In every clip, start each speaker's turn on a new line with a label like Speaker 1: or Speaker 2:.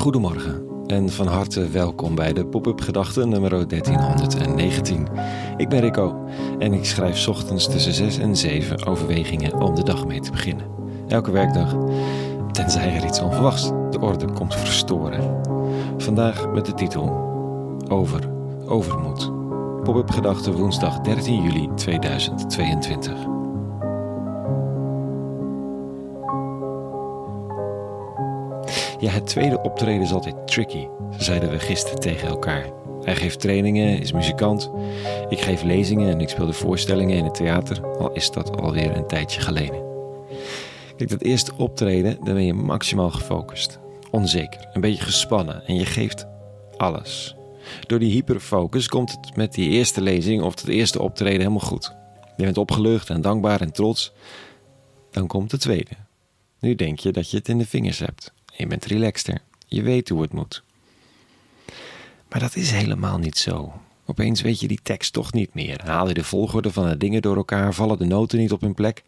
Speaker 1: Goedemorgen en van harte welkom bij de Pop-up Gedachten nummer 1319. Ik ben Rico en ik schrijf ochtends tussen 6 en 7 overwegingen om de dag mee te beginnen. Elke werkdag, tenzij er iets onverwachts de orde komt verstoren. Vandaag met de titel Over Overmoed. Pop-up Gedachten woensdag 13 juli 2022. Ja, het tweede optreden is altijd tricky, zeiden we gisteren tegen elkaar. Hij geeft trainingen, is muzikant. Ik geef lezingen en ik speel de voorstellingen in het theater, al is dat alweer een tijdje geleden. Kijk, dat eerste optreden, dan ben je maximaal gefocust. Onzeker, een beetje gespannen en je geeft alles. Door die hyperfocus komt het met die eerste lezing of het eerste optreden helemaal goed. Je bent opgelucht en dankbaar en trots. Dan komt de tweede. Nu denk je dat je het in de vingers hebt. Je bent relaxter. Je weet hoe het moet. Maar dat is helemaal niet zo. Opeens weet je die tekst toch niet meer. Haal je de volgorde van de dingen door elkaar, vallen de noten niet op hun plek.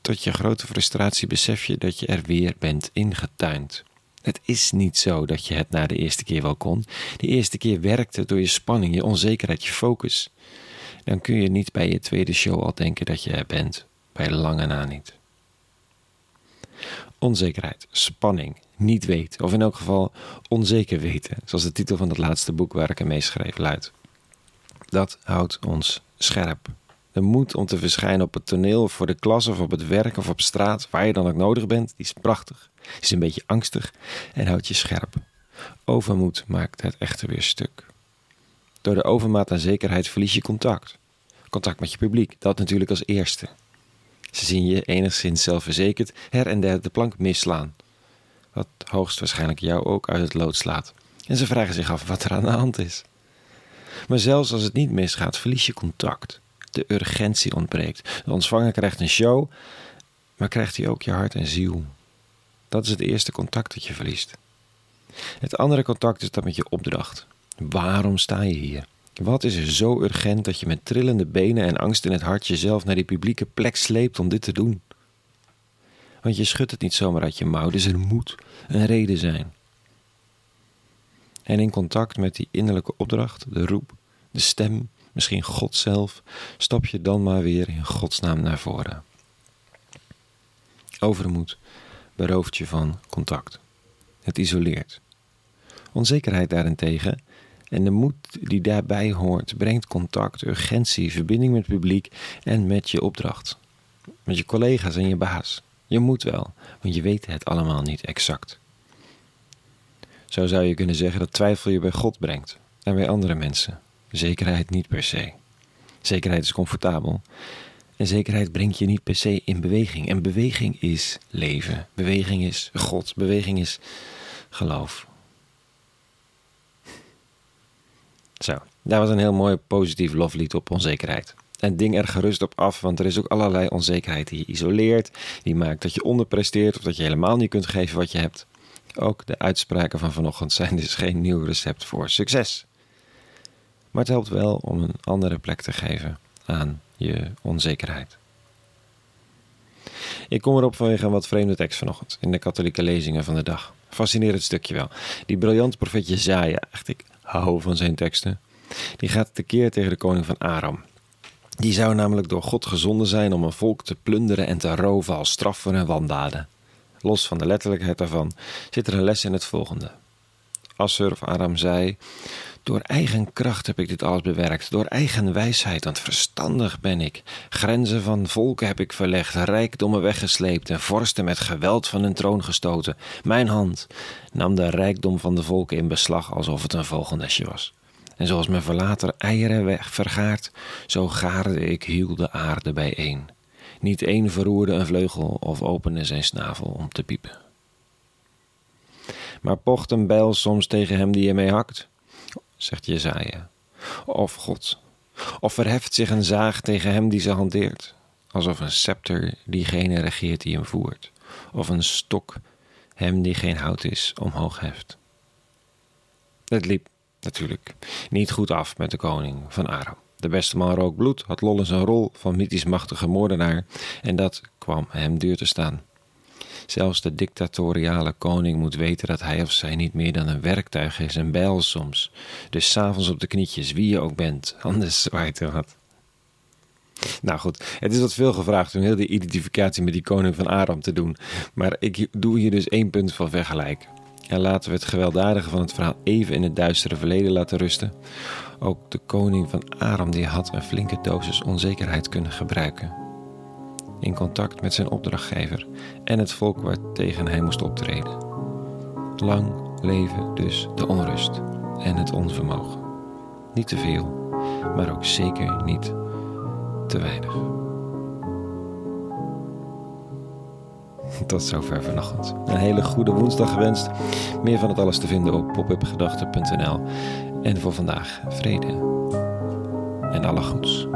Speaker 1: Tot je grote frustratie besef je dat je er weer bent ingetuind. Het is niet zo dat je het na de eerste keer wel kon. De eerste keer werkte door je spanning, je onzekerheid, je focus. Dan kun je niet bij je tweede show al denken dat je er bent. Bij lange na niet. Onzekerheid, spanning, niet weten, of in elk geval onzeker weten, zoals de titel van het laatste boek waar ik aan schreef luidt. Dat houdt ons scherp. De moed om te verschijnen op het toneel voor de klas of op het werk of op straat, waar je dan ook nodig bent, die is prachtig, is een beetje angstig en houdt je scherp. Overmoed maakt het echter weer stuk. Door de overmaat aan zekerheid verlies je contact. Contact met je publiek, dat natuurlijk als eerste. Ze zien je enigszins zelfverzekerd her en der de plank misslaan. Wat hoogstwaarschijnlijk jou ook uit het lood slaat. En ze vragen zich af wat er aan de hand is. Maar zelfs als het niet misgaat, verlies je contact. De urgentie ontbreekt. De ontvanger krijgt een show, maar krijgt hij ook je hart en ziel. Dat is het eerste contact dat je verliest. Het andere contact is dat met je opdracht. Waarom sta je hier? Wat is er zo urgent dat je met trillende benen en angst in het hart jezelf naar die publieke plek sleept om dit te doen? Want je schudt het niet zomaar uit je mouw, dus er moet een reden zijn. En in contact met die innerlijke opdracht, de roep, de stem, misschien God zelf, stap je dan maar weer in Gods naam naar voren. Overmoed berooft je van contact. Het isoleert. Onzekerheid daarentegen en de moed die daarbij hoort brengt contact, urgentie, verbinding met het publiek en met je opdracht. Met je collega's en je baas. Je moet wel, want je weet het allemaal niet exact. Zo zou je kunnen zeggen dat twijfel je bij God brengt en bij andere mensen. Zekerheid niet per se. Zekerheid is comfortabel. En zekerheid brengt je niet per se in beweging. En beweging is leven. Beweging is God. Beweging is geloof. Dat was een heel mooi positief loflied op onzekerheid. En ding er gerust op af, want er is ook allerlei onzekerheid die je isoleert, die maakt dat je onderpresteert of dat je helemaal niet kunt geven wat je hebt. Ook de uitspraken van vanochtend zijn dus geen nieuw recept voor succes. Maar het helpt wel om een andere plek te geven aan je onzekerheid. Ik kom erop vanwege een wat vreemde tekst vanochtend in de katholieke lezingen van de dag. Fascinerend stukje wel. Die briljante profeet Jezaja, echt ik hou van zijn teksten. Die gaat tekeer tegen de koning van Aram. Die zou namelijk door God gezonden zijn om een volk te plunderen en te roven als straf voor hun wandaden. Los van de letterlijkheid daarvan zit er een les in het volgende. Assur of Aram zei: Door eigen kracht heb ik dit alles bewerkt, door eigen wijsheid, want verstandig ben ik. Grenzen van volken heb ik verlegd, rijkdommen weggesleept en vorsten met geweld van hun troon gestoten. Mijn hand nam de rijkdom van de volken in beslag alsof het een vogelnestje was. En zoals men verlater eieren weg vergaart, zo gaarde ik hiel de aarde bijeen. Niet één verroerde een vleugel of opende zijn snavel om te piepen. Maar pocht een bijl soms tegen hem die ermee hakt, zegt Jezaja. Of God, of verheft zich een zaag tegen hem die ze hanteert, alsof een scepter diegene regeert die hem voert, of een stok hem die geen hout is omhoog heft. Het liep natuurlijk niet goed af met de koning van Aram. De beste man rook bloed, had lol in zijn rol van mythisch machtige moordenaar en dat kwam hem duur te staan. Zelfs de dictatoriale koning moet weten dat hij of zij niet meer dan een werktuig is, een bijl soms. Dus s'avonds op de knietjes, wie je ook bent, anders zwaait er wat. Nou goed, het is wat veel gevraagd om heel die identificatie met die koning van Aram te doen. Maar ik doe hier dus één punt van vergelijk. En laten we het gewelddadige van het verhaal even in het duistere verleden laten rusten. Ook de koning van Aram die had een flinke dosis onzekerheid kunnen gebruiken. In contact met zijn opdrachtgever en het volk waartegen hij moest optreden. Lang leven dus de onrust en het onvermogen. Niet te veel, maar ook zeker niet te weinig. Tot zover vanochtend. Een hele goede woensdag gewenst. Meer van het alles te vinden op popupgedachten.nl. En voor vandaag vrede en alle goeds.